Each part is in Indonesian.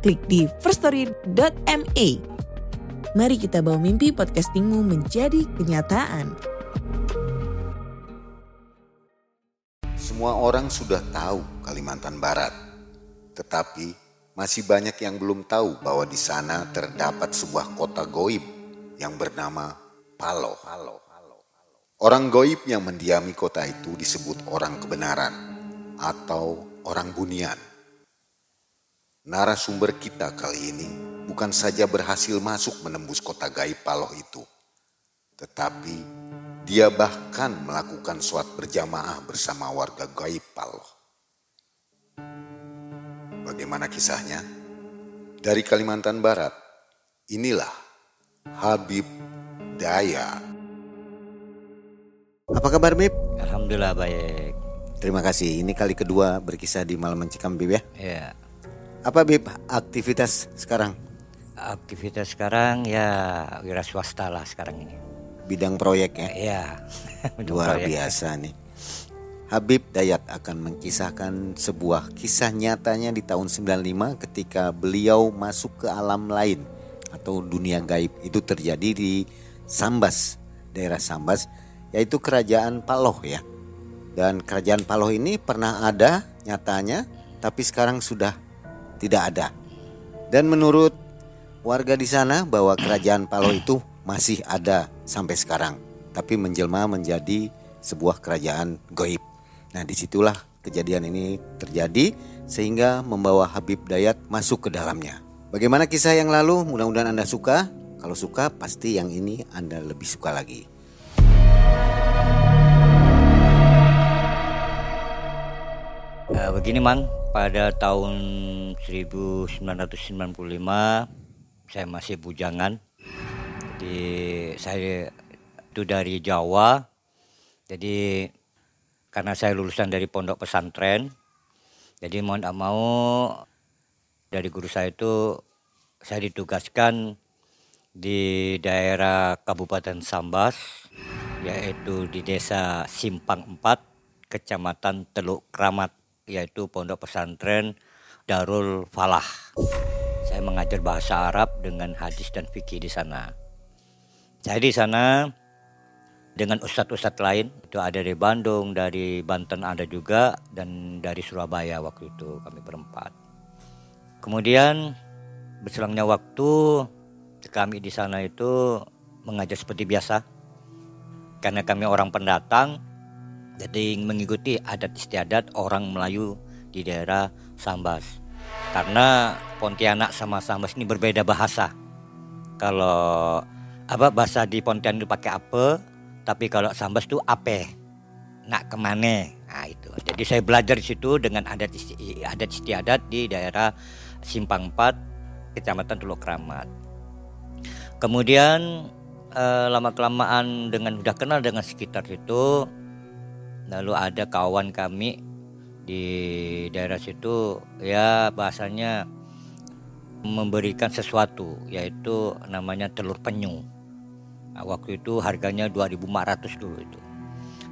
klik di firststory.me. Mari kita bawa mimpi podcastingmu menjadi kenyataan. Semua orang sudah tahu Kalimantan Barat, tetapi masih banyak yang belum tahu bahwa di sana terdapat sebuah kota goib yang bernama Paloh. Orang goib yang mendiami kota itu disebut orang kebenaran atau orang bunian. Narasumber kita kali ini bukan saja berhasil masuk menembus kota gaib Paloh itu, tetapi dia bahkan melakukan sholat berjamaah bersama warga gaib Paloh. Bagaimana kisahnya? Dari Kalimantan Barat, inilah Habib Daya. Apa kabar Bib? Alhamdulillah baik. Terima kasih. Ini kali kedua berkisah di Malam Mencikam Bib ya. Ya, Apa Bib aktivitas sekarang? aktivitas sekarang ya wira swasta lah sekarang ini. Bidang proyek ya. Ya, Luar proyek. biasa nih. Habib Dayat akan mengisahkan sebuah kisah nyatanya di tahun 95 ketika beliau masuk ke alam lain atau dunia gaib. Itu terjadi di Sambas, daerah Sambas, yaitu kerajaan Paloh ya. Dan kerajaan Paloh ini pernah ada nyatanya, tapi sekarang sudah tidak ada. Dan menurut warga di sana bahwa kerajaan Paloh itu masih ada sampai sekarang, tapi menjelma menjadi sebuah kerajaan goib. Nah di situlah kejadian ini terjadi sehingga membawa Habib Dayat masuk ke dalamnya. Bagaimana kisah yang lalu? Mudah-mudahan Anda suka. Kalau suka pasti yang ini Anda lebih suka lagi. Eh, begini Mang, pada tahun 1995 saya masih bujangan. Jadi saya itu dari Jawa. Jadi karena saya lulusan dari pondok pesantren, jadi mau tidak mau dari guru saya itu saya ditugaskan di daerah Kabupaten Sambas, yaitu di desa Simpang 4, Kecamatan Teluk Kramat, yaitu pondok pesantren Darul Falah. Saya mengajar bahasa Arab dengan hadis dan fikih di sana. Saya di sana dengan ustadz-ustadz lain itu ada dari Bandung, dari Banten ada juga dan dari Surabaya waktu itu kami berempat. Kemudian berselangnya waktu kami di sana itu mengajar seperti biasa karena kami orang pendatang jadi mengikuti adat istiadat orang Melayu di daerah Sambas. Karena Pontianak sama Sambas ini berbeda bahasa. Kalau apa bahasa di Pontianak itu pakai apa tapi kalau Sambas itu ape nak ke mana nah itu. Jadi saya belajar di situ dengan adat isti- adat istiadat di daerah Simpang 4 Kecamatan Teluk Kramat kemudian eh, lama kelamaan dengan udah kenal dengan sekitar situ lalu ada kawan kami di daerah situ ya bahasanya memberikan sesuatu yaitu namanya telur penyu. Nah, waktu itu harganya 2500 dulu itu.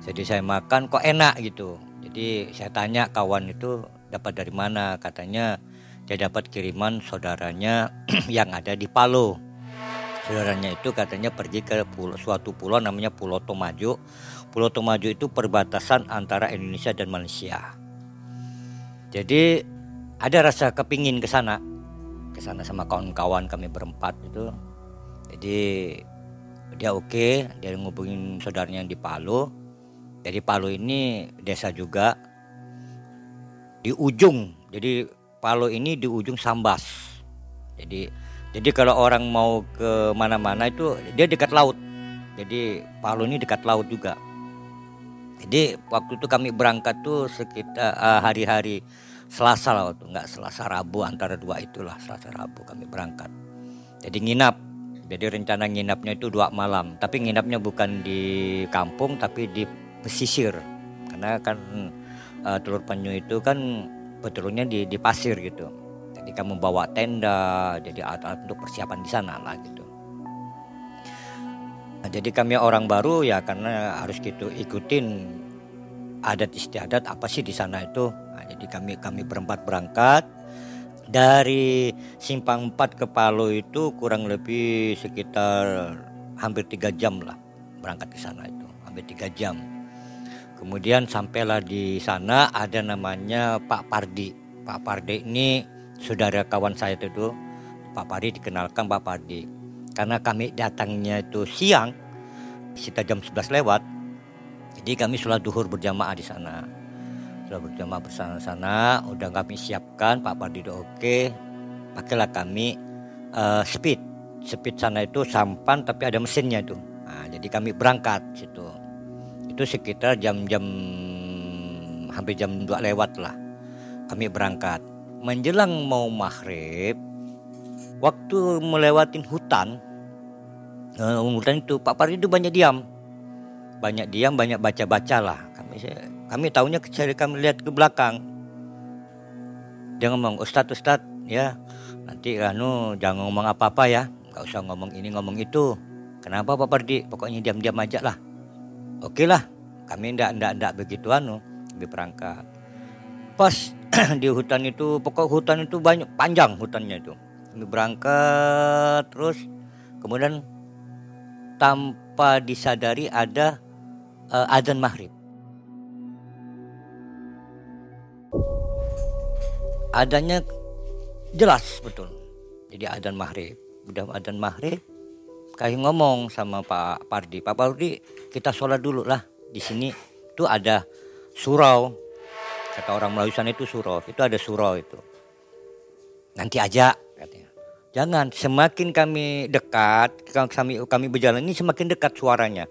Jadi saya makan kok enak gitu. Jadi saya tanya kawan itu dapat dari mana? Katanya dia dapat kiriman saudaranya yang ada di Palu. Saudaranya itu katanya pergi ke pulau, suatu pulau namanya Pulau Tomajo Pulau Tomajo itu perbatasan antara Indonesia dan Malaysia. Jadi ada rasa kepingin ke sana ke sana sama kawan-kawan kami berempat itu. Jadi dia oke dia ngubungin saudaranya di Palu. Jadi Palu ini desa juga di ujung. Jadi Palu ini di ujung Sambas. Jadi jadi kalau orang mau ke mana-mana itu dia dekat laut. Jadi Palu ini dekat laut juga jadi waktu itu kami berangkat tuh sekitar eh, hari-hari Selasa lah waktu nggak Selasa Rabu antara dua itulah Selasa Rabu kami berangkat. Jadi nginap. Jadi rencana nginapnya itu dua malam. Tapi nginapnya bukan di kampung tapi di pesisir. Karena kan uh, Telur Penyu itu kan betulnya di, di pasir gitu. Jadi kamu bawa tenda, jadi alat-alat untuk persiapan di sana lah gitu. Nah, jadi kami orang baru ya karena harus gitu ikutin adat istiadat apa sih di sana itu. Nah, jadi kami kami berempat berangkat dari Simpang 4 ke Palu itu kurang lebih sekitar hampir tiga jam lah berangkat ke sana itu hampir tiga jam. Kemudian sampailah di sana ada namanya Pak Pardi. Pak Pardi ini saudara kawan saya itu Pak Pardi dikenalkan Pak Pardi. Karena kami datangnya itu siang, sekitar jam 11 lewat. Jadi kami sholat duhur berjamaah di sana. Sholat berjamaah bersama sana, udah kami siapkan, Pak Pardi oke. Pakailah kami uh, speed. Speed sana itu sampan tapi ada mesinnya itu. Nah, jadi kami berangkat situ. Itu sekitar jam-jam hampir jam 2 lewat lah. Kami berangkat. Menjelang mau maghrib, waktu melewatin hutan, uh, hutan itu Pak Pardi itu banyak diam. Banyak diam banyak baca baca lah. Kami kami tahunya kecil kami lihat ke belakang. Dia ngomong Ustadz Ustadz ya nanti anu jangan ngomong apa apa ya. Nggak usah ngomong ini ngomong itu. Kenapa Pak Pardi? Pokoknya diam diam aja lah. Oke lah. Kami ndak ndak ndak begitu anu lebih perangkat pas di hutan itu pokok hutan itu banyak panjang hutannya itu. Kami berangkat terus. Kemudian tanpa disadari ada uh, adzan maghrib. Adanya jelas betul. Jadi adzan maghrib. Udah adzan maghrib, kayak ngomong sama Pak Pardi. Pak Pardi, kita sholat dulu lah di sini. Tuh ada surau. Kata orang Melayu sana itu surau. Itu ada surau itu. Nanti aja. Jangan, semakin kami dekat, kami kami berjalan ini semakin dekat suaranya.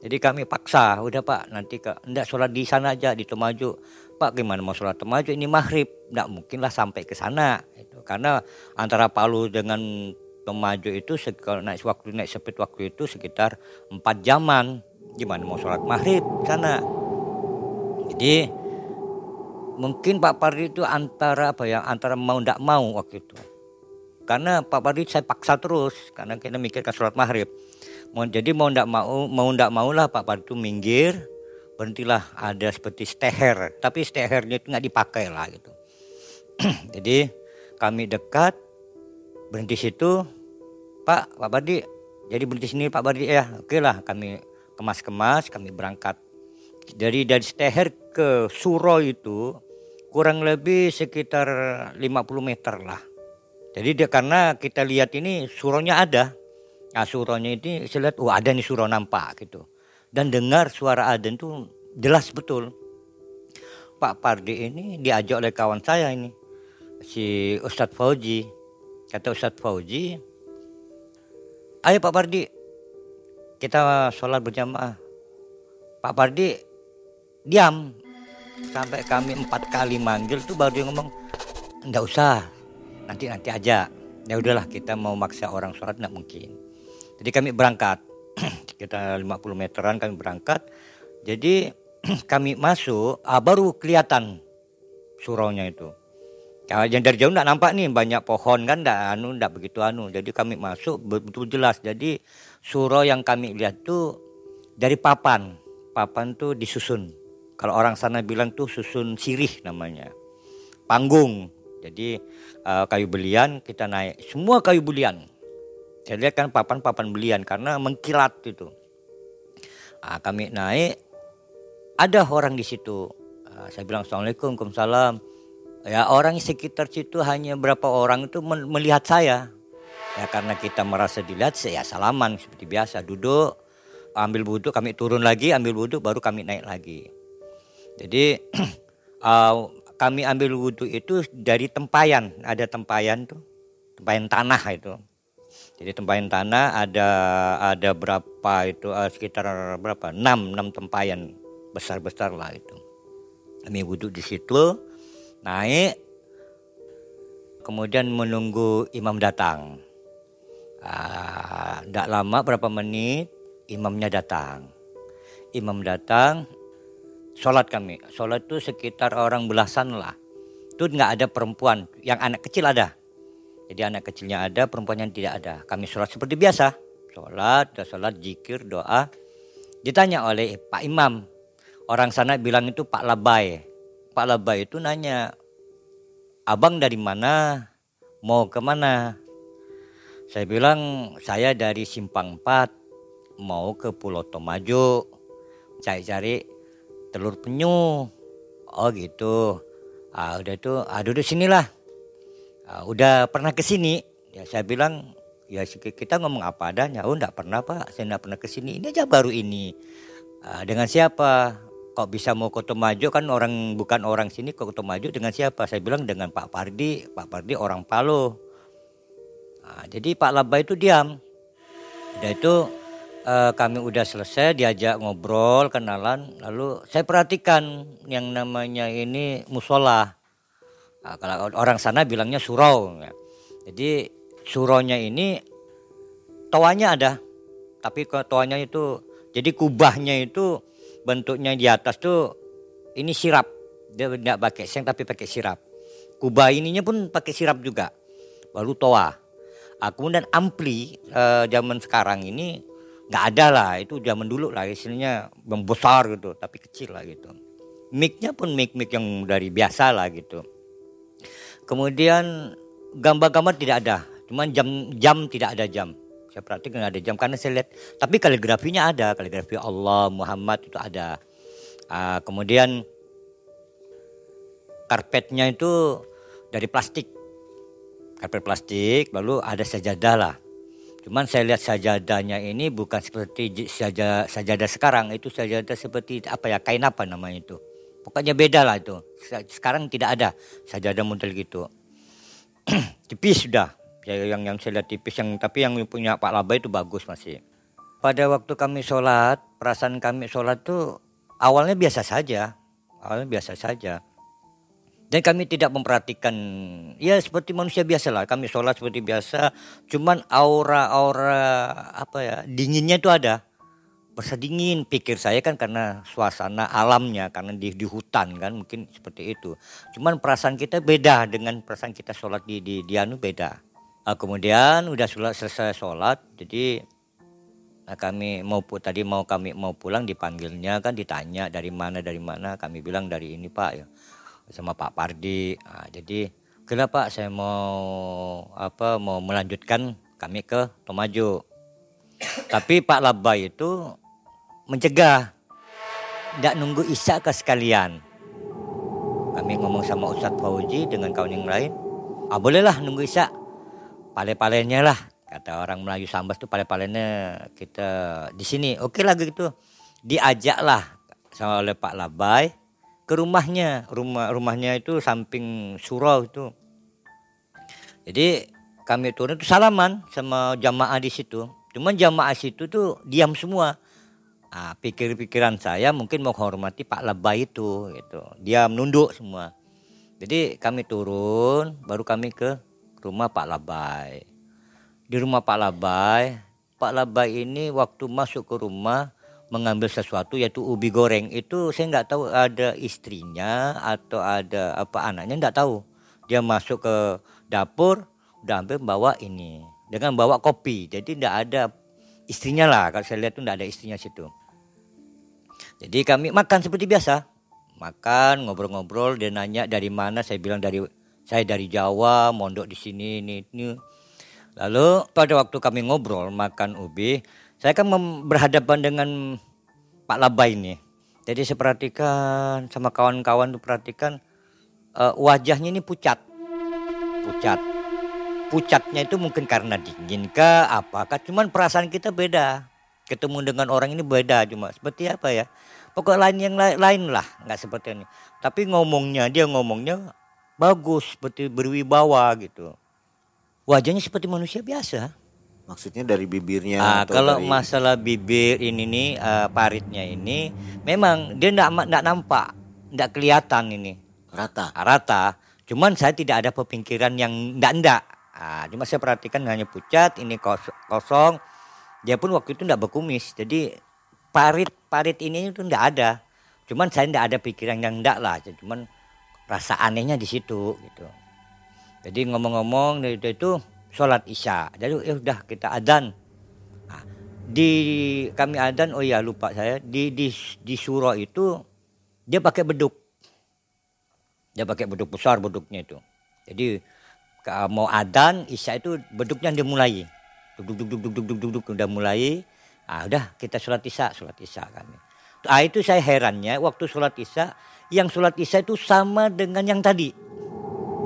Jadi kami paksa, udah Pak, nanti ke enggak sholat di sana aja di Temaju. Pak, gimana mau sholat Temaju ini maghrib? Enggak mungkin lah sampai ke sana. Itu karena antara Palu dengan Temaju itu kalau naik waktu naik sepit waktu itu sekitar empat jaman. Gimana mau sholat maghrib sana? Jadi mungkin Pak Pardi itu antara apa ya antara mau ndak mau waktu itu karena Pak Pardi saya paksa terus karena kita mikirkan sholat maghrib. Mau jadi mau ndak mau mau ndak mau lah Pak Pardi itu minggir berhentilah ada seperti steher. Tapi stehernya itu nggak dipakai lah gitu. jadi kami dekat berhenti situ. Pak Pak Pardi jadi berhenti sini Pak Pardi ya. Oke lah kami kemas-kemas kami berangkat. Dari dari steher ke Suro itu kurang lebih sekitar 50 meter lah jadi dia karena kita lihat ini suronya ada. Nah suronya ini saya lihat, oh ada nih suro nampak gitu. Dan dengar suara adan itu jelas betul. Pak Pardi ini diajak oleh kawan saya ini. Si Ustadz Fauji. Kata Ustadz Fauji, ayo Pak Pardi, kita sholat berjamaah. Pak Pardi diam sampai kami empat kali manggil tuh baru dia ngomong enggak usah nanti nanti aja. Ya udahlah kita mau maksa orang sholat nggak mungkin. Jadi kami berangkat. Kita 50 meteran kami berangkat. Jadi kami masuk ah, baru kelihatan suraunya itu. Yang dari jauh nggak nampak nih banyak pohon kan nggak anu nggak begitu anu. Jadi kami masuk betul jelas. Jadi surau yang kami lihat tuh dari papan. Papan tuh disusun. Kalau orang sana bilang tuh susun sirih namanya. Panggung jadi uh, kayu belian kita naik semua kayu belian. Saya lihat kan papan-papan belian karena mengkilat itu. Nah, kami naik ada orang di situ. Uh, saya bilang assalamualaikum, waalaikumsalam. Ya orang sekitar situ hanya berapa orang itu melihat saya. Ya karena kita merasa dilihat, saya salaman seperti biasa duduk, ambil wudhu, kami turun lagi, ambil wudhu, baru kami naik lagi. Jadi uh, kami ambil wudhu itu dari tempayan, ada tempayan tuh, tempayan tanah itu. Jadi tempayan tanah ada ada berapa itu uh, sekitar berapa? enam enam tempayan besar-besar lah itu. Kami wudhu di situ. naik kemudian menunggu imam datang. Tidak lama berapa menit imamnya datang. Imam datang, sholat kami. Sholat itu sekitar orang belasan lah. Itu nggak ada perempuan, yang anak kecil ada. Jadi anak kecilnya ada, perempuan yang tidak ada. Kami sholat seperti biasa. Sholat, sholat, jikir, doa. Ditanya oleh Pak Imam. Orang sana bilang itu Pak Labai. Pak Labai itu nanya, abang dari mana? Mau ke mana? Saya bilang, saya dari Simpang 4, mau ke Pulau Tomajo. Cari-cari telur penyu. Oh gitu. Ah, udah itu, ah duduk sinilah. Ah, udah pernah ke sini? Ya saya bilang, ya kita ngomong apa adanya. Oh enggak pernah pak, saya enggak pernah ke sini. Ini aja baru ini. Ah, dengan siapa? kok bisa mau ke Tomajo kan orang bukan orang sini ke Tomajo dengan siapa? Saya bilang dengan Pak Pardi, Pak Pardi orang Palo. Nah, jadi Pak Laba itu diam. Udah itu eh, kami udah selesai diajak ngobrol, kenalan, lalu saya perhatikan yang namanya ini musola. Nah, kalau orang sana bilangnya surau. Ya. Jadi suraunya ini toanya ada, tapi toanya itu jadi kubahnya itu bentuknya di atas tuh ini sirap. Dia tidak pakai seng tapi pakai sirap. Kubah ininya pun pakai sirap juga. Baru toa. Aku dan ampli eh, zaman sekarang ini nggak ada lah. Itu zaman dulu lah istilahnya membesar gitu, tapi kecil lah gitu. Micnya pun mic-mic yang dari biasa lah gitu. Kemudian gambar-gambar tidak ada, cuman jam-jam tidak ada jam. Saya perhatikan ada jam karena saya lihat. Tapi kaligrafinya ada, kaligrafi Allah, Muhammad itu ada. Uh, kemudian karpetnya itu dari plastik. Karpet plastik, lalu ada sajadah lah. Cuman saya lihat sajadahnya ini bukan seperti saja sajadah sekarang, itu sajadah seperti apa ya, kain apa namanya itu. Pokoknya beda lah itu. Sekarang tidak ada sajadah model gitu. Tipis sudah, ya yang yang saya lihat tipis yang tapi yang punya Pak Laba itu bagus masih pada waktu kami sholat perasaan kami sholat tuh awalnya biasa saja awalnya biasa saja dan kami tidak memperhatikan ya seperti manusia biasa lah kami sholat seperti biasa cuman aura-aura apa ya dinginnya itu ada. Berasa dingin pikir saya kan karena suasana alamnya karena di, di hutan kan mungkin seperti itu. Cuman perasaan kita beda dengan perasaan kita sholat di di, di anu beda. Uh, kemudian udah sholat, selesai sholat, jadi nah kami mau tadi mau kami mau pulang dipanggilnya kan ditanya dari mana dari mana. Kami bilang dari ini pak ya sama Pak Pardi. Nah, jadi kenapa saya mau apa mau melanjutkan kami ke Tomajo. Tapi Pak Labai itu mencegah tidak nunggu isya ke sekalian. Kami ngomong sama Ustadz Fauji dengan kawan yang lain, ah bolehlah nunggu isya pale-palenya lah kata orang Melayu Sambas tuh pale-palenya kita di sini oke okay lah gitu diajak lah sama oleh Pak Labai ke rumahnya. Rumah rumahnya itu samping surau itu. Jadi kami turun itu salaman sama jamaah di situ. Cuman jamaah situ tuh diam semua. Nah, pikir-pikiran saya mungkin menghormati Pak Labai itu gitu. Dia menunduk semua. Jadi kami turun baru kami ke rumah Pak Labai. Di rumah Pak Labai, Pak Labai ini waktu masuk ke rumah mengambil sesuatu yaitu ubi goreng itu saya nggak tahu ada istrinya atau ada apa anaknya nggak tahu. Dia masuk ke dapur udah ambil bawa ini dengan bawa kopi. Jadi nggak ada istrinya lah kalau saya lihat tuh nggak ada istrinya situ. Jadi kami makan seperti biasa. Makan, ngobrol-ngobrol, dia nanya dari mana, saya bilang dari saya dari Jawa, mondok di sini ini, ini. Lalu pada waktu kami ngobrol makan ubi, saya kan berhadapan dengan Pak Labai ini. Jadi saya perhatikan sama kawan-kawan tuh perhatikan uh, wajahnya ini pucat. Pucat. Pucatnya itu mungkin karena dingin kah apakah cuman perasaan kita beda. Ketemu dengan orang ini beda cuma seperti apa ya. Pokok lain yang lain, lain lah nggak seperti ini. Tapi ngomongnya dia ngomongnya bagus, seperti berwibawa gitu. Wajahnya seperti manusia biasa. Maksudnya dari bibirnya? Ah, kalau dari... masalah bibir ini nih uh, paritnya ini, memang dia tidak tidak nampak, tidak kelihatan ini. Rata. Ah, rata. Cuman saya tidak ada pemikiran yang ndak-ndak. Ah, cuma saya perhatikan hanya pucat, ini kos- kosong. Dia pun waktu itu ndak berkumis. Jadi parit-parit ini itu ndak ada. Cuman saya ndak ada pikiran yang ndak lah. Cuman rasa anehnya di situ gitu. Jadi ngomong-ngomong dari itu sholat isya. Jadi ya udah kita adan. Nah, di kami adan, oh ya lupa saya di di di surau itu dia pakai beduk. Dia pakai beduk besar beduknya itu. Jadi mau adan isya itu beduknya dia mulai. Duk duk duk duk duk duk duk duk udah mulai. Ah udah kita sholat isya, sholat isya kami. Ah itu saya herannya waktu sholat isya yang sholat isya itu sama dengan yang tadi.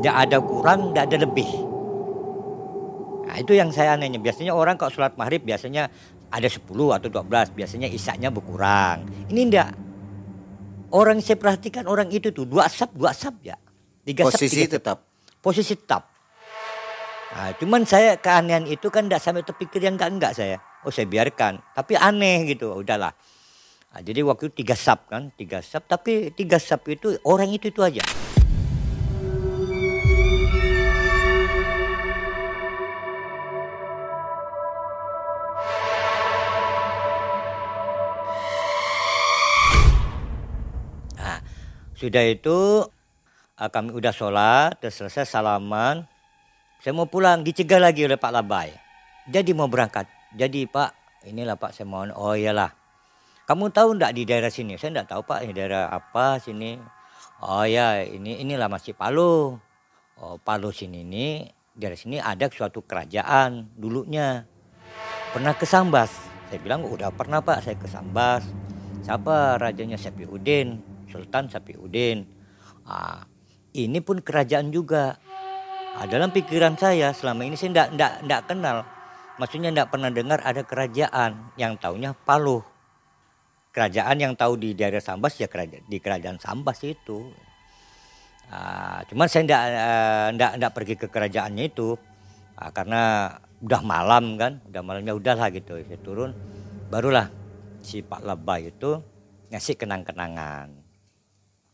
Tidak ada kurang, tidak ada lebih. Nah, itu yang saya anehnya. Biasanya orang kalau sholat maghrib biasanya ada 10 atau 12. Biasanya isaknya berkurang. Ini enggak. Orang saya perhatikan orang itu tuh dua sab, dua sab ya. Tiga sab, Posisi tiga sab. tetap. Posisi tetap. Nah, cuman saya keanehan itu kan enggak sampai terpikir yang enggak enggak saya. Oh saya biarkan. Tapi aneh gitu. Udahlah. Nah, jadi waktu itu tiga sab kan, tiga sab. Tapi tiga sab itu orang itu itu aja. Sudah itu eh, kami udah sholat, udah selesai salaman. Saya mau pulang, dicegah lagi oleh Pak Labai. Jadi mau berangkat. Jadi Pak, inilah Pak saya mohon. Oh iyalah. Kamu tahu enggak di daerah sini? Saya enggak tahu Pak, ini daerah apa sini. Oh ya, ini inilah masih Palu. Oh, Palu sini ini daerah sini ada suatu kerajaan dulunya. Pernah ke Sambas. Saya bilang udah pernah Pak, saya ke Sambas. Siapa rajanya Sapiuddin, Sultan Sapiuddin. Ah, ini pun kerajaan juga. Ah, dalam pikiran saya selama ini saya enggak kenal. Maksudnya enggak pernah dengar ada kerajaan yang taunya Palu. Kerajaan yang tahu di daerah Sambas ya kerajaan, di kerajaan Sambas itu. Ah, cuman saya enggak, eh, enggak, enggak pergi ke kerajaannya itu. Ah, karena udah malam kan, udah malamnya udahlah gitu. Saya turun, barulah si Pak Labay itu ngasih kenang-kenangan.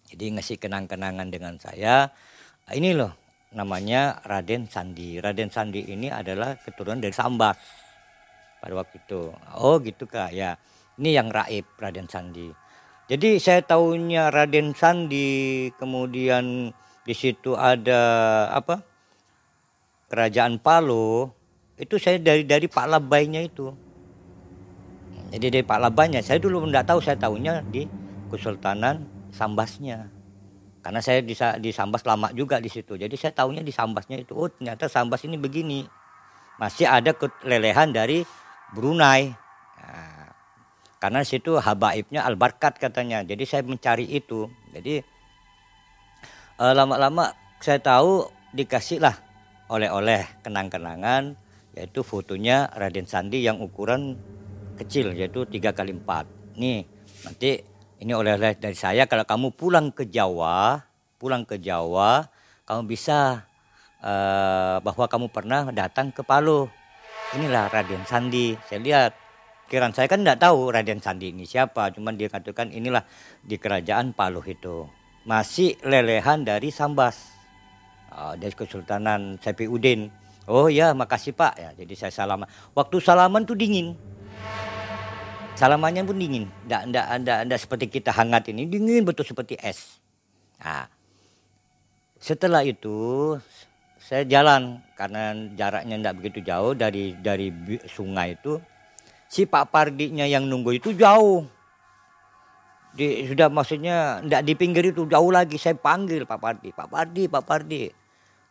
Jadi ngasih kenang-kenangan dengan saya. Ini loh namanya Raden Sandi. Raden Sandi ini adalah keturunan dari Sambas pada waktu itu. Oh gitu kak ya. Ini yang raib Raden Sandi. Jadi saya tahunya Raden Sandi, kemudian di situ ada apa? Kerajaan Palu. Itu saya dari dari Pak Labaynya itu. Jadi dari Pak Labaynya, saya dulu tidak tahu, saya tahunya di Kesultanan Sambasnya. Karena saya di, di Sambas lama juga di situ. Jadi saya tahunya di Sambasnya itu, oh ternyata Sambas ini begini. Masih ada kelelehan dari Brunei. Nah, karena situ habaibnya Al-Barkat katanya. Jadi saya mencari itu. Jadi eh, lama-lama saya tahu dikasih lah oleh-oleh kenang-kenangan yaitu fotonya Raden Sandi yang ukuran kecil yaitu 3 kali 4. Nih, nanti ini oleh-oleh dari saya kalau kamu pulang ke Jawa, pulang ke Jawa, kamu bisa eh, bahwa kamu pernah datang ke Palu. Inilah Raden Sandi. Saya lihat Kiran saya kan tidak tahu Raden Sandi ini siapa, cuman dia katakan inilah di kerajaan Palu itu. Masih lelehan dari Sambas. Ah, dari Kesultanan Sapiuddin. Oh ya, makasih Pak ya. Jadi saya salaman. Waktu salaman tuh dingin. Salamannya pun dingin. Nggak, nggak, nggak, nggak seperti kita hangat ini. Dingin betul seperti es. Nah, setelah itu saya jalan karena jaraknya tidak begitu jauh dari dari sungai itu. Si Pak Pardinya yang nunggu itu jauh. Di, sudah maksudnya tidak di pinggir itu jauh lagi saya panggil Pak Pardi, Pak Pardi, Pak Pardi.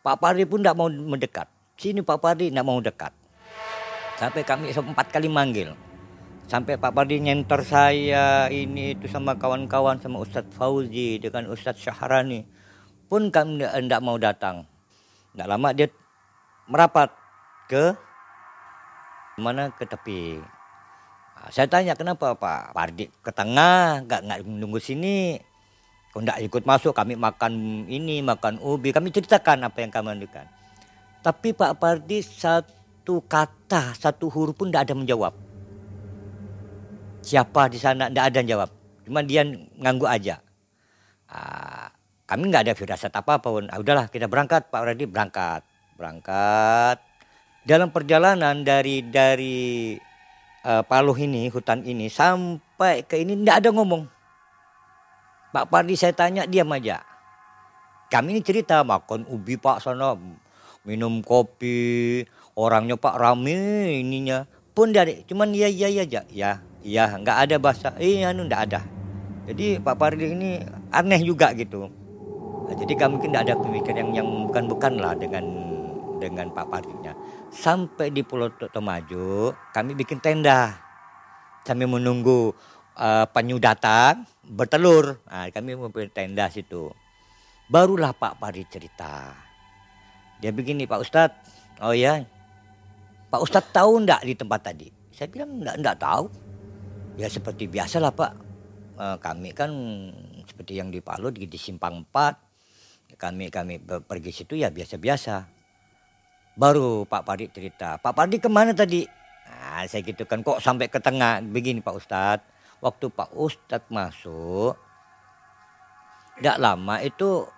Pak Pardi pun tidak mau mendekat. Sini Pak Pardi tidak mau dekat. Sampai kami empat kali manggil. Sampai Pak Pardi nyenter saya ini itu sama kawan-kawan sama Ustadz Fauzi dengan Ustadz Syahrani. Pun kami tidak mau datang. Tidak lama dia merapat ke mana ke tepi. Nah, saya tanya kenapa Pak Pardi ke tengah nggak nggak nunggu sini. Kau nggak ikut masuk kami makan ini makan ubi kami ceritakan apa yang kami lakukan. Tapi Pak Pardi satu kata satu huruf pun tidak ada menjawab. Siapa di sana tidak ada yang jawab. Cuma dia nganggu aja. Ah, kami nggak ada firasat apa pun. Ah, udahlah kita berangkat Pak Radi berangkat, berangkat. Dalam perjalanan dari dari uh, Paluh ini hutan ini sampai ke ini tidak ada ngomong. Pak Pardi saya tanya diam aja. Kami ini cerita makan ubi Pak sana minum kopi orangnya Pak rame ininya pun dari cuman iya iya iya aja ya ya nggak ada bahasa iya anu nggak ada. Jadi Pak Pardi ini aneh juga gitu. Nah, jadi kami mungkin tidak ada pemikiran yang yang bukan bukan lah dengan dengan Pak Pardinya. Sampai di Pulau Tomajo kami bikin tenda. Kami menunggu uh, penyu datang bertelur. Nah, kami mempunyai tenda situ. Barulah Pak Pardi cerita. Dia begini Pak Ustadz, oh ya, Pak Ustadz tahu enggak di tempat tadi? Saya bilang enggak, enggak tahu. Ya seperti biasa lah Pak, e, kami kan seperti yang di Palu di, Simpang 4, kami kami pergi situ ya biasa-biasa. Baru Pak Pardi cerita, Pak Pardi ke mana tadi? Nah, saya gitu kan kok sampai ke tengah begini Pak Ustadz. Waktu Pak Ustadz masuk, tidak lama itu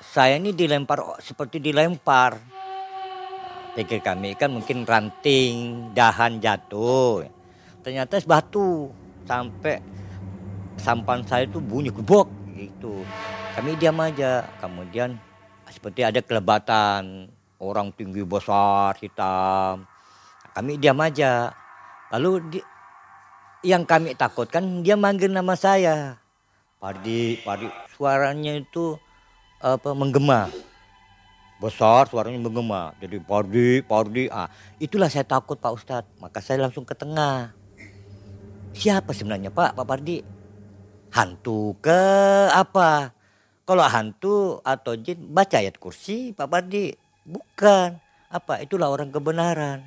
saya ini dilempar seperti dilempar. Pikir kami kan mungkin ranting, dahan jatuh. Ternyata batu sampai sampan saya itu bunyi gebok gitu. Kami diam aja. Kemudian seperti ada kelebatan orang tinggi besar hitam. Kami diam aja. Lalu di, yang kami takutkan dia manggil nama saya. Pardi, Pardi suaranya itu apa menggema besar suaranya menggema jadi pardi pardi ah itulah saya takut pak ustadz maka saya langsung ke tengah siapa sebenarnya pak? Pak pardi? Hantu ke apa? Kalau hantu atau jin baca ayat kursi pak pardi? Bukan. Apa? Itulah orang kebenaran.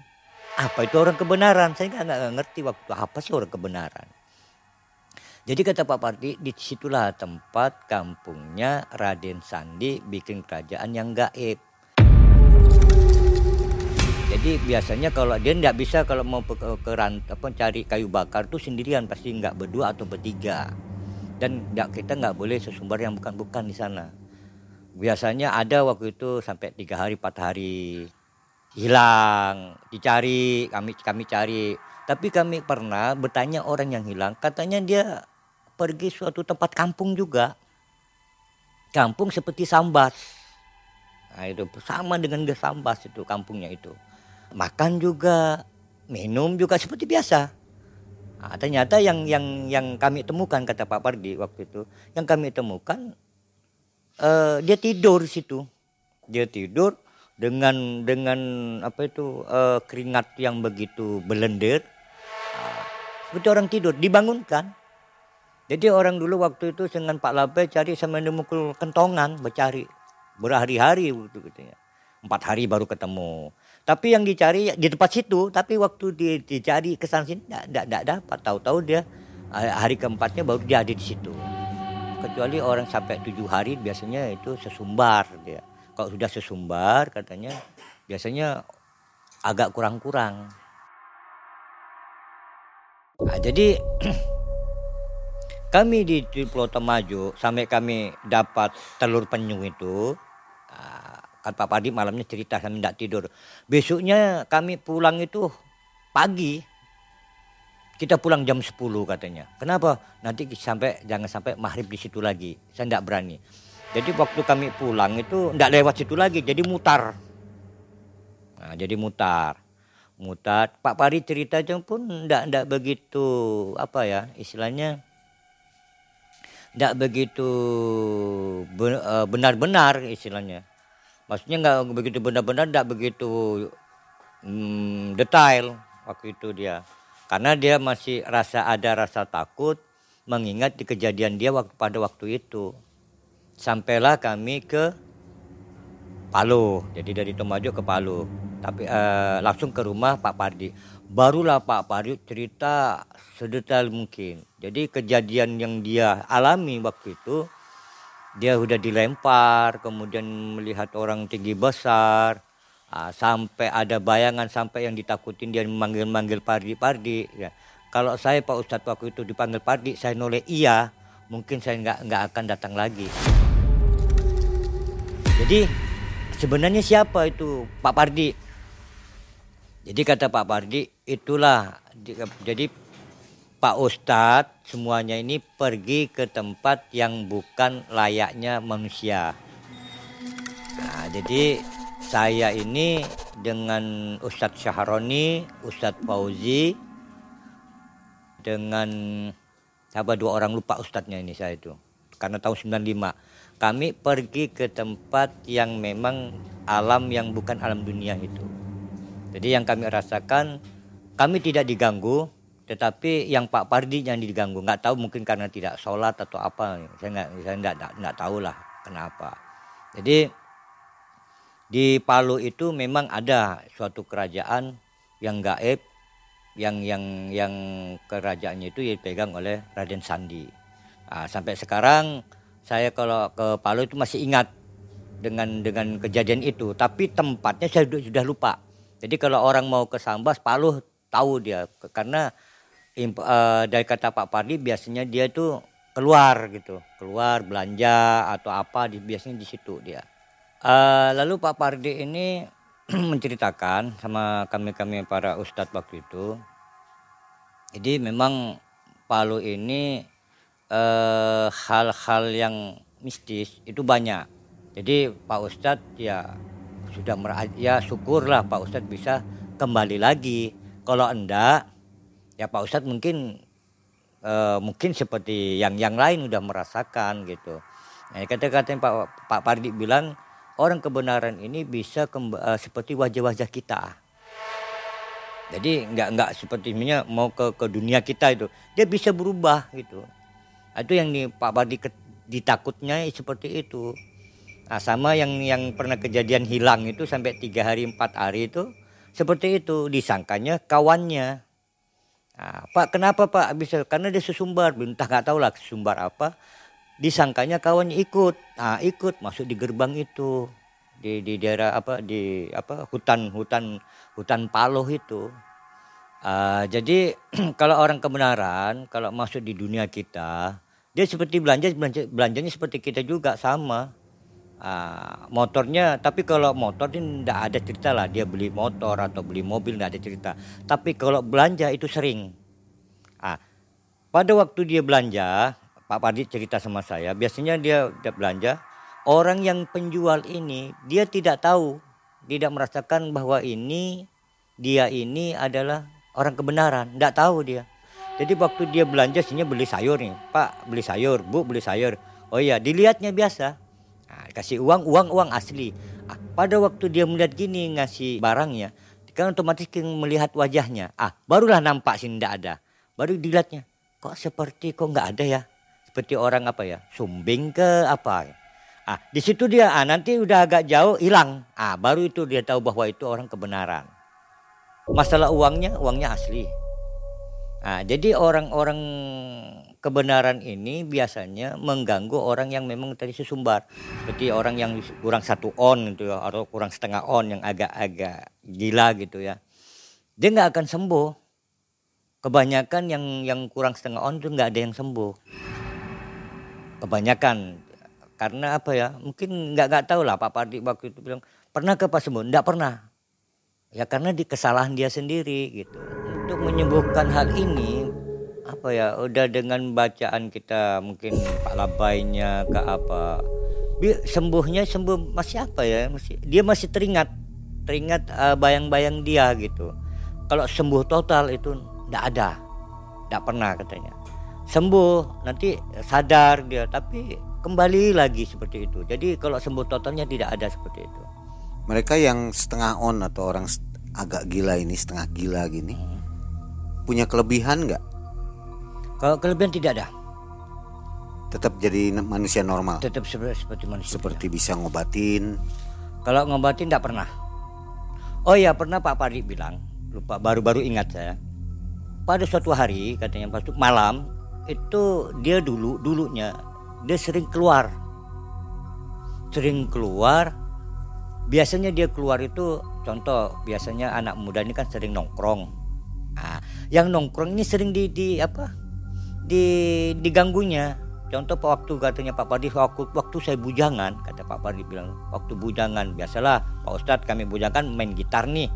Apa itu orang kebenaran? Saya nggak ngerti waktu apa sih orang kebenaran. Jadi kata Pak Parti, di situlah tempat kampungnya Raden Sandi bikin kerajaan yang gaib. Jadi biasanya kalau dia nggak bisa kalau mau ke, ke apa cari kayu bakar tuh sendirian pasti nggak berdua atau bertiga. Dan nggak kita nggak boleh sesumbar yang bukan-bukan di sana. Biasanya ada waktu itu sampai tiga hari empat hari hilang dicari kami kami cari tapi kami pernah bertanya orang yang hilang katanya dia pergi suatu tempat kampung juga. Kampung seperti Sambas. Nah, itu sama dengan gas Sambas itu kampungnya itu. Makan juga, minum juga seperti biasa. Nah, ternyata yang yang yang kami temukan kata Pak Pardi waktu itu, yang kami temukan uh, dia tidur di situ. Dia tidur dengan dengan apa itu uh, keringat yang begitu belender. Nah, seperti orang tidur, dibangunkan jadi orang dulu waktu itu dengan Pak Labe cari sampai memukul kentongan bercari berhari-hari gitu ya. Empat hari baru ketemu. Tapi yang dicari di tempat situ, tapi waktu di, dicari ke sana sini tidak dapat. Tahu-tahu dia eh, hari keempatnya baru dia ada di situ. Kecuali orang sampai tujuh hari biasanya itu sesumbar dia. Kalau sudah sesumbar katanya biasanya agak kurang-kurang. Nah, jadi Kami di, di Pulau Temajo sampai kami dapat telur penyu itu, Pak Padi malamnya cerita kami tidak tidur. Besoknya kami pulang itu pagi. Kita pulang jam 10 katanya. Kenapa? Nanti sampai jangan sampai maghrib di situ lagi. Saya tidak berani. Jadi waktu kami pulang itu tidak lewat situ lagi, jadi mutar. Nah, jadi mutar. Mutar. Pak Pari cerita pun tidak begitu apa ya istilahnya tidak begitu eh, benar-benar istilahnya. Maksudnya nggak begitu benar-benar, tidak begitu hmm, detail waktu itu dia. Karena dia masih rasa ada rasa takut mengingat di kejadian dia waktu pada waktu itu. Sampailah kami ke Palu, jadi dari Tomajo ke Palu. Tapi uh, langsung ke rumah Pak Pardi. Barulah Pak Pardi cerita sedetail mungkin. Jadi kejadian yang dia alami waktu itu, dia sudah dilempar, kemudian melihat orang tinggi besar, uh, sampai ada bayangan sampai yang ditakutin dia memanggil-manggil Pardi-Pardi. Ya. Kalau saya Pak Ustadz waktu itu dipanggil Pardi, saya noleh iya, mungkin saya nggak nggak akan datang lagi. Jadi sebenarnya siapa itu Pak Pardi? Jadi kata Pak Pardi itulah jadi Pak Ustadz semuanya ini pergi ke tempat yang bukan layaknya manusia. Nah, jadi saya ini dengan Ustadz Syahroni, Ustadz Fauzi, dengan siapa dua orang lupa Ustadznya ini saya itu. Karena tahun 95 kami pergi ke tempat yang memang alam yang bukan alam dunia itu. Jadi yang kami rasakan kami tidak diganggu, tetapi yang Pak Pardi yang diganggu. Nggak tahu mungkin karena tidak sholat atau apa. Saya nggak saya nggak, nggak, tahu lah kenapa. Jadi di Palu itu memang ada suatu kerajaan yang gaib yang yang yang kerajaannya itu dipegang oleh Raden Sandi. Nah, sampai sekarang saya kalau ke Palu itu masih ingat dengan dengan kejadian itu, tapi tempatnya saya sudah lupa. Jadi kalau orang mau ke Sambas, Palu tahu dia karena uh, dari kata Pak Pardi biasanya dia itu keluar gitu, keluar belanja atau apa di biasanya di situ dia. Uh, lalu Pak Pardi ini menceritakan sama kami-kami para ustadz waktu itu. Jadi memang Palu ini uh, hal-hal yang mistis itu banyak. Jadi Pak Ustadz ya sudah ya syukurlah Pak Ustadz bisa kembali lagi. Kalau enggak ya Pak Ustadz mungkin uh, mungkin seperti yang yang lain udah merasakan gitu. Nah, kata-kata Pak Pak Pardi bilang orang kebenaran ini bisa uh, seperti wajah-wajah kita. Jadi nggak nggak seperti mau ke ke dunia kita itu dia bisa berubah gitu. Itu yang di Pak Pardi ditakutnya seperti itu. Nah, sama yang yang pernah kejadian hilang itu sampai tiga hari empat hari itu seperti itu disangkanya kawannya. Nah, Pak kenapa Pak? Bisa karena dia sesumbar. Entah nggak tahu lah sesumbar apa. Disangkanya kawannya ikut. Nah ikut masuk di gerbang itu. Di di daerah apa di apa hutan hutan hutan paloh itu. Uh, jadi kalau orang kebenaran kalau masuk di dunia kita dia seperti belanja belanja belanjanya seperti kita juga sama uh, motornya tapi kalau motor ini tidak ada cerita lah dia beli motor atau beli mobil tidak ada cerita. Tapi kalau belanja itu sering. Uh, pada waktu dia belanja Pak Padi cerita sama saya biasanya dia, dia belanja orang yang penjual ini dia tidak tahu tidak merasakan bahwa ini dia ini adalah orang kebenaran tidak tahu dia. Jadi waktu dia belanja sini beli sayur nih Pak beli sayur Bu beli sayur. Oh iya dilihatnya biasa Nah, kasih uang, uang, uang asli. Ah, pada waktu dia melihat gini ngasih barangnya, kan otomatis melihat wajahnya. Ah, barulah nampak sih tidak ada. Baru dilihatnya, kok seperti kok nggak ada ya? Seperti orang apa ya? Sumbing ke apa? Ah, di situ dia ah, nanti udah agak jauh hilang. Ah, baru itu dia tahu bahwa itu orang kebenaran. Masalah uangnya, uangnya asli. Nah, jadi orang-orang kebenaran ini biasanya mengganggu orang yang memang tadi sesumbar. Seperti orang yang kurang satu on gitu ya atau kurang setengah on yang agak-agak gila gitu ya dia nggak akan sembuh. Kebanyakan yang yang kurang setengah on itu nggak ada yang sembuh. Kebanyakan. Karena apa ya? Mungkin nggak nggak tahu lah Pak Pardi waktu itu bilang pernah ke Pak sembuh nggak pernah. Ya karena di kesalahan dia sendiri gitu. Untuk menyembuhkan hal ini apa ya udah dengan bacaan kita mungkin pak labaynya ke apa? Sembuhnya sembuh masih apa ya masih dia masih teringat teringat bayang eh, bayang-bayang dia gitu. Kalau sembuh total itu tidak ada tidak pernah katanya. Sembuh nanti sadar dia tapi kembali lagi seperti itu. Jadi kalau sembuh totalnya tidak ada seperti itu. Mereka yang setengah on atau orang agak gila ini setengah gila gini hmm. punya kelebihan nggak kalau kelebihan tidak ada. Tetap jadi manusia normal. Tetap seperti, seperti manusia. Seperti bisa ngobatin. Kalau ngobatin tidak pernah. Oh ya pernah Pak Padi bilang, lupa baru-baru ingat saya. Pada suatu hari katanya pas malam itu dia dulu dulunya dia sering keluar. Sering keluar. Biasanya dia keluar itu contoh biasanya anak muda ini kan sering nongkrong. Nah, yang nongkrong ini sering di, di apa? Di diganggunya. Contoh waktu katanya Pak Pardi waktu, waktu saya bujangan kata Pak Pardi bilang waktu bujangan biasalah Pak Ustadz kami bujangan main gitar nih.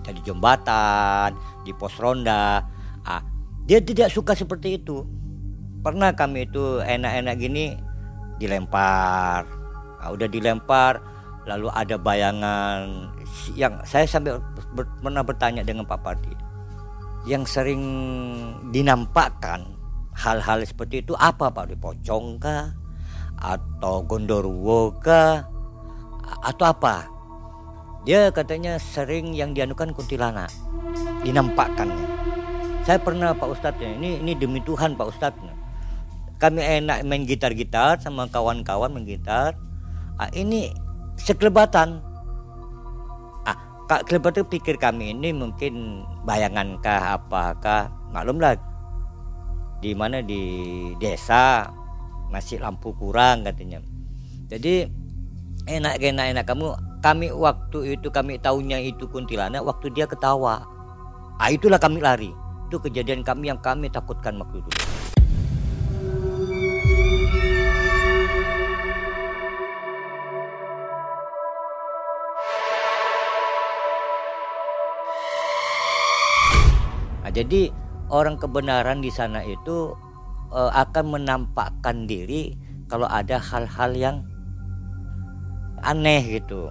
Kita di jembatan di pos ronda. Ah, dia tidak suka seperti itu. Pernah kami itu enak-enak gini dilempar. Nah, udah dilempar lalu ada bayangan yang saya sampai ber, pernah bertanya dengan Pak Pardi. Yang sering dinampakkan hal-hal seperti itu apa Pak? Pardi pocong kah? Atau gondorwo kah? Atau apa? Dia katanya sering yang dianukan kuntilanak. Dinampakkannya saya pernah Pak Ustadz ini ini demi Tuhan Pak Ustadz. Kami enak main gitar-gitar sama kawan-kawan main gitar. Ah, ini sekelebatan. Ah kak kelebatan pikir kami ini mungkin bayangankah apakah maklumlah di mana di desa masih lampu kurang katanya. Jadi enak enak enak kamu kami waktu itu kami tahunya itu kuntilanak waktu dia ketawa. Ah itulah kami lari. Itu kejadian kami yang kami takutkan waktu itu. Nah, jadi orang kebenaran di sana itu uh, akan menampakkan diri kalau ada hal-hal yang aneh gitu.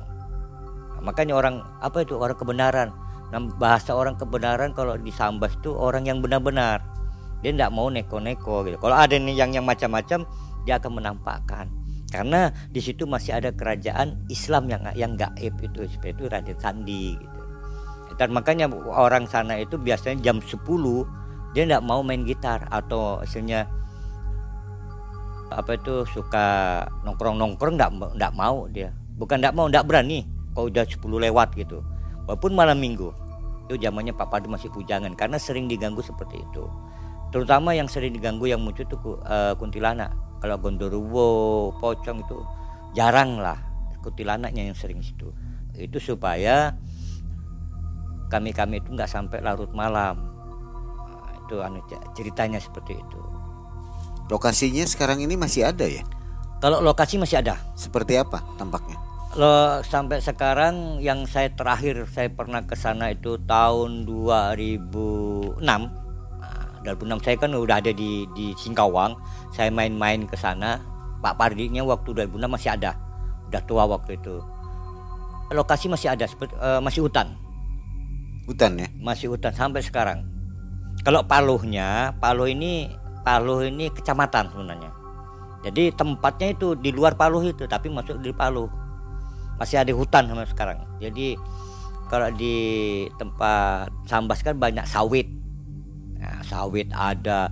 Makanya orang apa itu orang kebenaran. Nah, bahasa orang kebenaran kalau di Sambas itu orang yang benar-benar. Dia tidak mau neko-neko gitu. Kalau ada yang yang macam-macam dia akan menampakkan. Karena di situ masih ada kerajaan Islam yang yang gaib itu seperti itu Raden Sandi gitu dan makanya orang sana itu biasanya jam 10 dia tidak mau main gitar atau hasilnya apa itu suka nongkrong nongkrong tidak tidak mau dia. Bukan tidak mau tidak berani. Kalau udah 10 lewat gitu. Walaupun malam minggu itu zamannya Pak Padu masih pujangan karena sering diganggu seperti itu. Terutama yang sering diganggu yang muncul itu uh, kuntilanak. Kalau gondoruwo pocong itu jarang lah kuntilanaknya yang sering situ. Itu supaya kami kami itu nggak sampai larut malam itu anu ceritanya seperti itu. Lokasinya sekarang ini masih ada ya? Kalau lokasi masih ada. Seperti apa tampaknya? Lo sampai sekarang yang saya terakhir saya pernah ke sana itu tahun 2006 nah, 2006 saya kan udah ada di di Singkawang. Saya main-main ke sana. Pak Pardinya waktu 2006 masih ada. Udah tua waktu itu. Lokasi masih ada seperti uh, masih hutan. Hutan ya? Masih hutan sampai sekarang. Kalau Paluhnya, Paluh ini Paluh ini kecamatan sebenarnya. Jadi tempatnya itu di luar Paluh itu, tapi masuk di Paluh. Masih ada hutan sampai sekarang. Jadi kalau di tempat Sambas kan banyak sawit. Nah, sawit ada.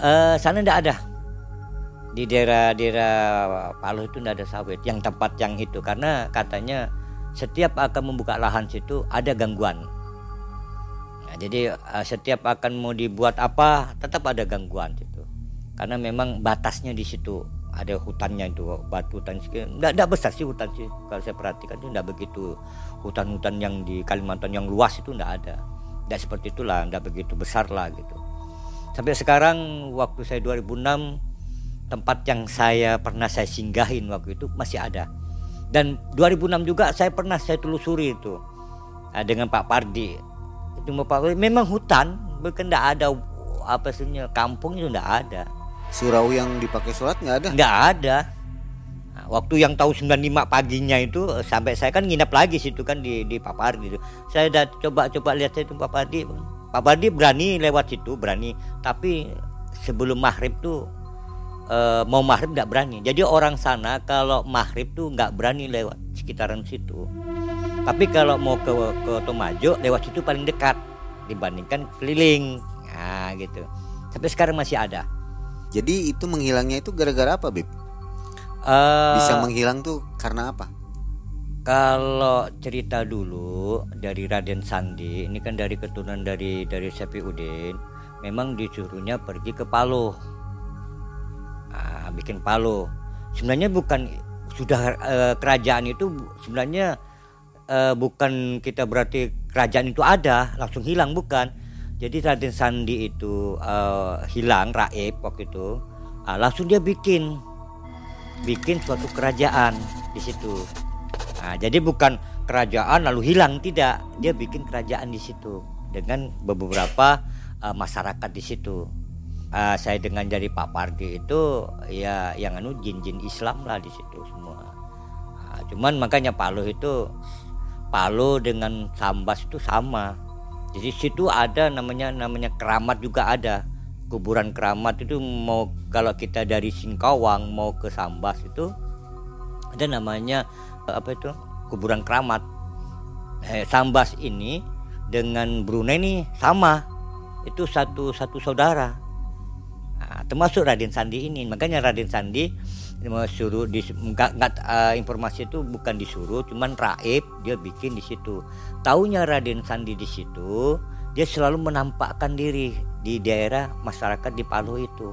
Eh, sana tidak ada. Di daerah-daerah Paluh itu tidak ada sawit. Yang tempat yang itu karena katanya setiap akan membuka lahan situ ada gangguan Nah, jadi uh, setiap akan mau dibuat apa tetap ada gangguan gitu. Karena memang batasnya di situ. Ada hutannya itu batu hutan enggak besar sih hutan sih. Kalau saya perhatikan itu enggak begitu. Hutan-hutan yang di Kalimantan yang luas itu enggak ada. Enggak seperti itulah enggak begitu besar lah gitu. Sampai sekarang waktu saya 2006 tempat yang saya pernah saya singgahin waktu itu masih ada. Dan 2006 juga saya pernah saya telusuri itu nah, dengan Pak Pardi cuma Pak memang hutan bukan tidak ada apa sih kampung itu tidak ada. Surau yang dipakai sholat nggak ada? Nggak ada. Nah, waktu yang tahu 95 paginya itu sampai saya kan nginap lagi situ kan di di Papardi itu. Saya udah coba coba lihat itu Papardi Papardi berani lewat situ berani. Tapi sebelum maghrib tuh e, mau maghrib nggak berani. Jadi orang sana kalau maghrib tuh nggak berani lewat sekitaran situ tapi kalau mau ke ke Tomajo lewat situ paling dekat dibandingkan keliling. Nah, gitu. Sampai sekarang masih ada. Jadi itu menghilangnya itu gara-gara apa, Bib? Uh, Bisa menghilang tuh karena apa? Kalau cerita dulu dari Raden Sandi, ini kan dari keturunan dari dari Sepi Udin, memang disuruhnya pergi ke Palu. Nah, bikin Palu. Sebenarnya bukan sudah uh, kerajaan itu sebenarnya uh, bukan kita berarti kerajaan itu ada langsung hilang bukan jadi Raden Sandi itu uh, hilang raib waktu itu ah, langsung dia bikin bikin suatu kerajaan di situ. Nah, jadi bukan kerajaan lalu hilang tidak, dia bikin kerajaan di situ dengan beberapa uh, masyarakat di situ. Uh, saya dengan jadi Pak Pardi itu ya yang anu jin-jin Islam lah di situ semua. Nah, cuman makanya Palu itu Palu dengan Sambas itu sama. Jadi situ ada namanya namanya keramat juga ada. Kuburan keramat itu mau kalau kita dari Singkawang mau ke Sambas itu ada namanya apa itu kuburan keramat. Eh, Sambas ini dengan Brunei ini sama. Itu satu satu saudara. Nah, termasuk Raden Sandi ini. Makanya Raden Sandi suruh di enggak, enggak uh, informasi itu bukan disuruh cuman raib dia bikin di situ. Taunya Raden Sandi di situ dia selalu menampakkan diri di daerah masyarakat di Palu itu.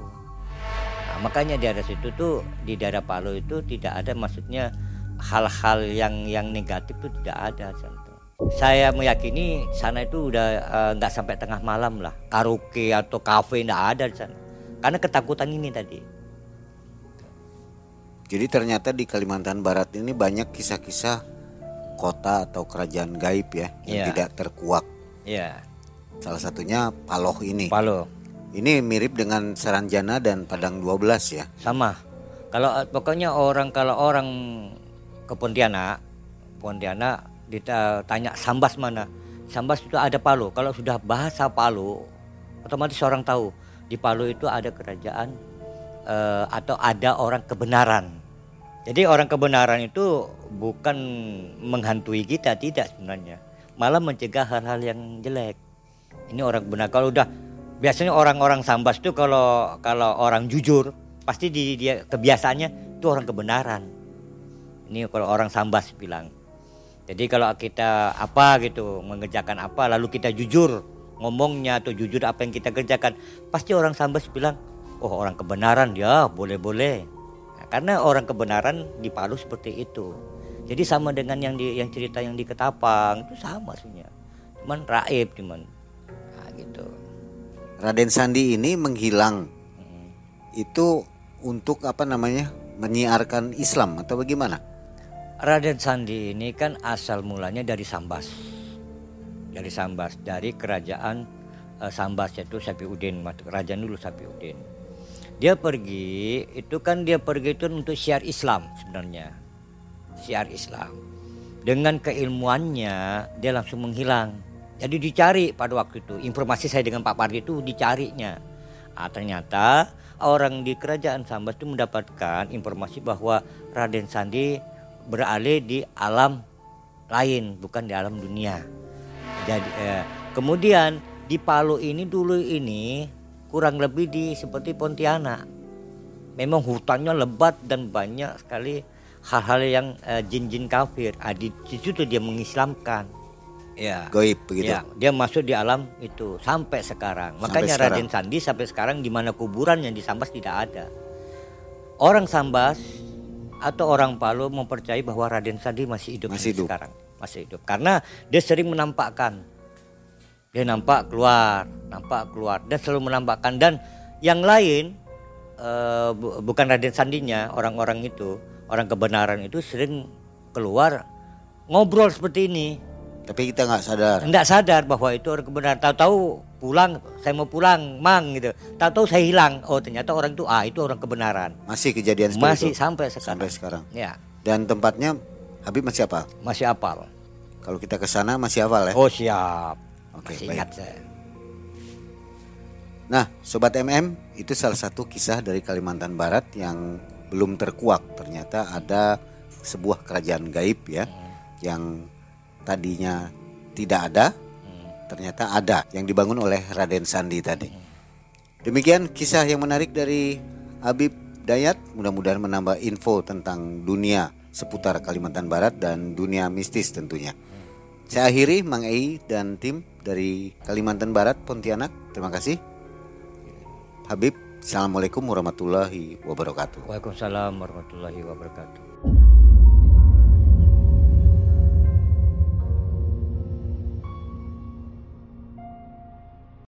Nah, makanya daerah situ tuh di daerah Palu itu tidak ada maksudnya hal-hal yang yang negatif itu tidak ada saya meyakini sana itu udah uh, nggak sampai tengah malam lah. Karaoke atau kafe tidak ada di sana. Karena ketakutan ini tadi jadi ternyata di Kalimantan Barat ini banyak kisah-kisah kota atau kerajaan gaib ya yang yeah. tidak terkuak. Iya. Yeah. Salah satunya Paloh ini. Paloh. Ini mirip dengan Saranjana dan Padang 12 ya. Sama. Kalau pokoknya orang kalau orang ke Pontianak, Pontianak ditanya Sambas mana? Sambas itu ada Palu. Kalau sudah bahasa Palu, otomatis orang tahu di Palu itu ada kerajaan uh, atau ada orang kebenaran. Jadi orang kebenaran itu bukan menghantui kita tidak sebenarnya, malah mencegah hal-hal yang jelek. Ini orang benar kalau udah biasanya orang-orang sambas itu kalau kalau orang jujur pasti di dia kebiasaannya itu orang kebenaran. Ini kalau orang sambas bilang. Jadi kalau kita apa gitu mengerjakan apa lalu kita jujur ngomongnya atau jujur apa yang kita kerjakan pasti orang sambas bilang oh orang kebenaran ya boleh-boleh karena orang kebenaran di Palu seperti itu. Jadi sama dengan yang di yang cerita yang di Ketapang itu sama sebenarnya. Cuman raib cuman. Nah, gitu. Raden Sandi ini menghilang. Hmm. Itu untuk apa namanya? menyiarkan Islam atau bagaimana? Raden Sandi ini kan asal mulanya dari Sambas. Dari Sambas, dari kerajaan uh, Sambas yaitu Sapiudin, kerajaan dulu Sapiudin dia pergi itu kan dia pergi itu untuk syiar Islam sebenarnya. Syiar Islam. Dengan keilmuannya dia langsung menghilang. Jadi dicari pada waktu itu. Informasi saya dengan Pak Pardi itu dicarinya. Ah, ternyata orang di kerajaan Sambas itu mendapatkan informasi bahwa Raden Sandi beralih di alam lain bukan di alam dunia. Jadi eh, kemudian di Palu ini dulu ini kurang lebih di seperti Pontianak. Memang hutannya lebat dan banyak sekali hal-hal yang uh, jin-jin kafir. Ah, di situ tuh dia mengislamkan. Ya. Goib begitu. Ya, dia masuk di alam itu sampai sekarang. Sampai Makanya sekarang. Raden Sandi sampai sekarang di mana kuburan yang di Sambas tidak ada. Orang Sambas atau orang Palu mempercayai bahwa Raden Sandi masih hidup masih hidup. sekarang, masih hidup karena dia sering menampakkan dia nampak keluar nampak keluar. Dan selalu menampakkan. Dan yang lain uh, bukan Raden Sandinya orang-orang itu orang kebenaran itu sering keluar ngobrol seperti ini. Tapi kita nggak sadar. Nggak sadar bahwa itu orang kebenaran. Tahu-tahu pulang saya mau pulang mang gitu. Tahu-tahu saya hilang. Oh ternyata orang itu ah itu orang kebenaran. Masih kejadian seperti masih itu? sampai sekarang. Sampai sekarang. Ya. Dan tempatnya Habib masih apa masih apal. Kalau kita ke sana masih hafal ya? Oh siap Oke, okay, ingat saya. Nah, sobat MM, itu salah satu kisah dari Kalimantan Barat yang belum terkuak. Ternyata ada sebuah kerajaan gaib ya hmm. yang tadinya tidak ada, hmm. ternyata ada yang dibangun oleh Raden Sandi tadi. Hmm. Demikian kisah yang menarik dari Habib Dayat, mudah-mudahan menambah info tentang dunia seputar Kalimantan Barat dan dunia mistis tentunya. Saya akhiri Mang Ei dan tim dari Kalimantan Barat, Pontianak. Terima kasih. Habib, Assalamualaikum warahmatullahi wabarakatuh. Waalaikumsalam warahmatullahi wabarakatuh.